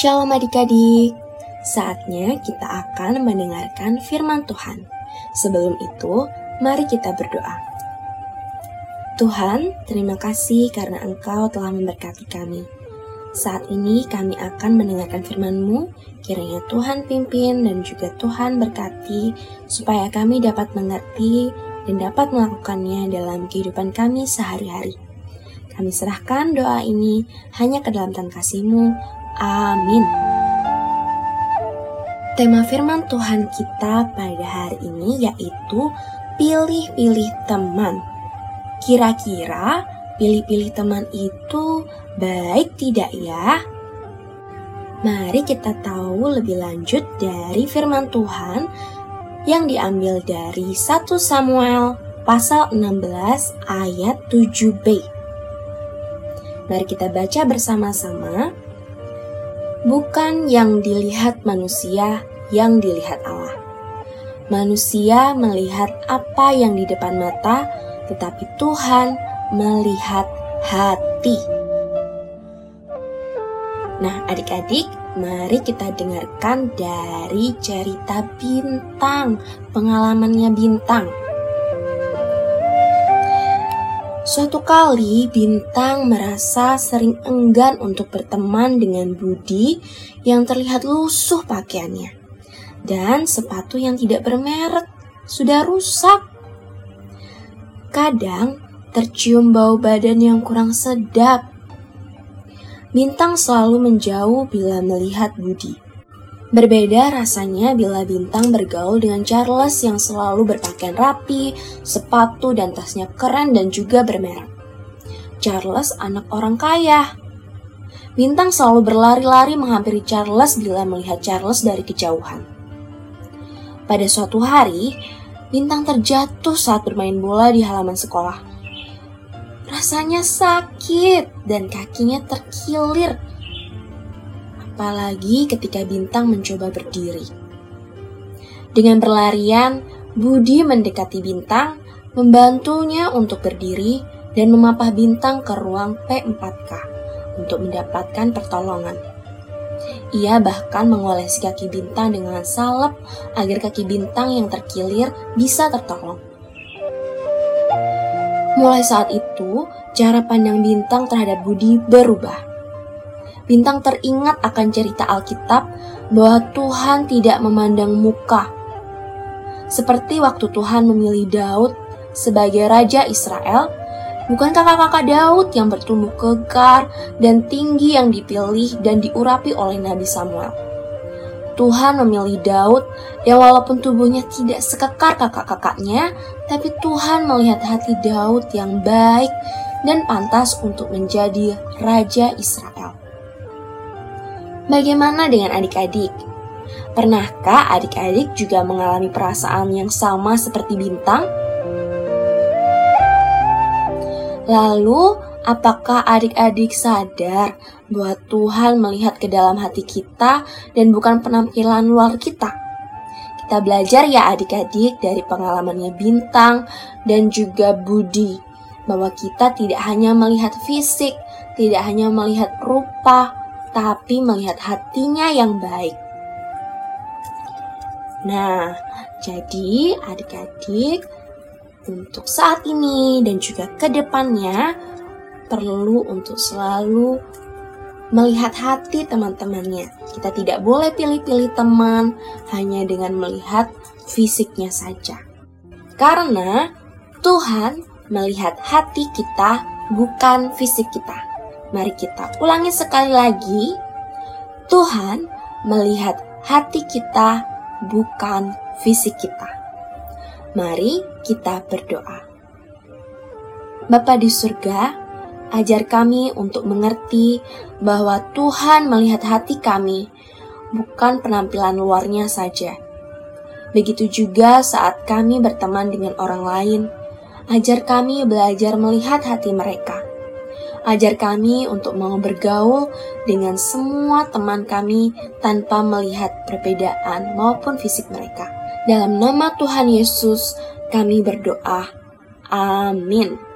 Shalom adik-adik, saatnya kita akan mendengarkan firman Tuhan. Sebelum itu, mari kita berdoa. Tuhan, terima kasih karena Engkau telah memberkati kami. Saat ini kami akan mendengarkan firman-Mu, kiranya Tuhan pimpin dan juga Tuhan berkati, supaya kami dapat mengerti dan dapat melakukannya dalam kehidupan kami sehari-hari. Kami serahkan doa ini hanya ke dalam tangan kasih-Mu, Amin. Tema firman Tuhan kita pada hari ini yaitu pilih-pilih teman. Kira-kira pilih-pilih teman itu baik tidak ya? Mari kita tahu lebih lanjut dari firman Tuhan yang diambil dari 1 Samuel pasal 16 ayat 7b. Mari kita baca bersama-sama bukan yang dilihat manusia, yang dilihat Allah. Manusia melihat apa yang di depan mata, tetapi Tuhan melihat hati. Nah, adik-adik, mari kita dengarkan dari cerita bintang, pengalamannya bintang. Suatu kali Bintang merasa sering enggan untuk berteman dengan Budi yang terlihat lusuh pakaiannya. Dan sepatu yang tidak bermerek sudah rusak. Kadang tercium bau badan yang kurang sedap. Bintang selalu menjauh bila melihat Budi. Berbeda rasanya bila Bintang bergaul dengan Charles yang selalu berpakaian rapi, sepatu dan tasnya keren dan juga bermerek. Charles anak orang kaya. Bintang selalu berlari-lari menghampiri Charles bila melihat Charles dari kejauhan. Pada suatu hari, Bintang terjatuh saat bermain bola di halaman sekolah. Rasanya sakit dan kakinya terkilir apalagi ketika bintang mencoba berdiri. Dengan berlarian, Budi mendekati bintang, membantunya untuk berdiri, dan memapah bintang ke ruang P4K untuk mendapatkan pertolongan. Ia bahkan mengolesi kaki bintang dengan salep agar kaki bintang yang terkilir bisa tertolong. Mulai saat itu, cara pandang bintang terhadap Budi berubah. Bintang teringat akan cerita Alkitab bahwa Tuhan tidak memandang muka. Seperti waktu Tuhan memilih Daud sebagai raja Israel, bukan kakak-kakak Daud yang bertumbuh kekar dan tinggi yang dipilih dan diurapi oleh Nabi Samuel. Tuhan memilih Daud yang walaupun tubuhnya tidak sekekar kakak-kakaknya, tapi Tuhan melihat hati Daud yang baik dan pantas untuk menjadi raja Israel. Bagaimana dengan adik-adik? Pernahkah adik-adik juga mengalami perasaan yang sama seperti bintang? Lalu, apakah adik-adik sadar bahwa Tuhan melihat ke dalam hati kita dan bukan penampilan luar kita? Kita belajar ya adik-adik dari pengalamannya bintang dan juga Budi bahwa kita tidak hanya melihat fisik, tidak hanya melihat rupa, tapi melihat hatinya yang baik. Nah, jadi adik-adik untuk saat ini dan juga ke depannya perlu untuk selalu melihat hati teman-temannya. Kita tidak boleh pilih-pilih teman hanya dengan melihat fisiknya saja. Karena Tuhan melihat hati kita bukan fisik kita. Mari kita ulangi sekali lagi. Tuhan melihat hati kita, bukan fisik kita. Mari kita berdoa. Bapa di surga, ajar kami untuk mengerti bahwa Tuhan melihat hati kami, bukan penampilan luarnya saja. Begitu juga saat kami berteman dengan orang lain, ajar kami belajar melihat hati mereka Ajar kami untuk mau bergaul dengan semua teman kami tanpa melihat perbedaan maupun fisik mereka. Dalam nama Tuhan Yesus, kami berdoa. Amin.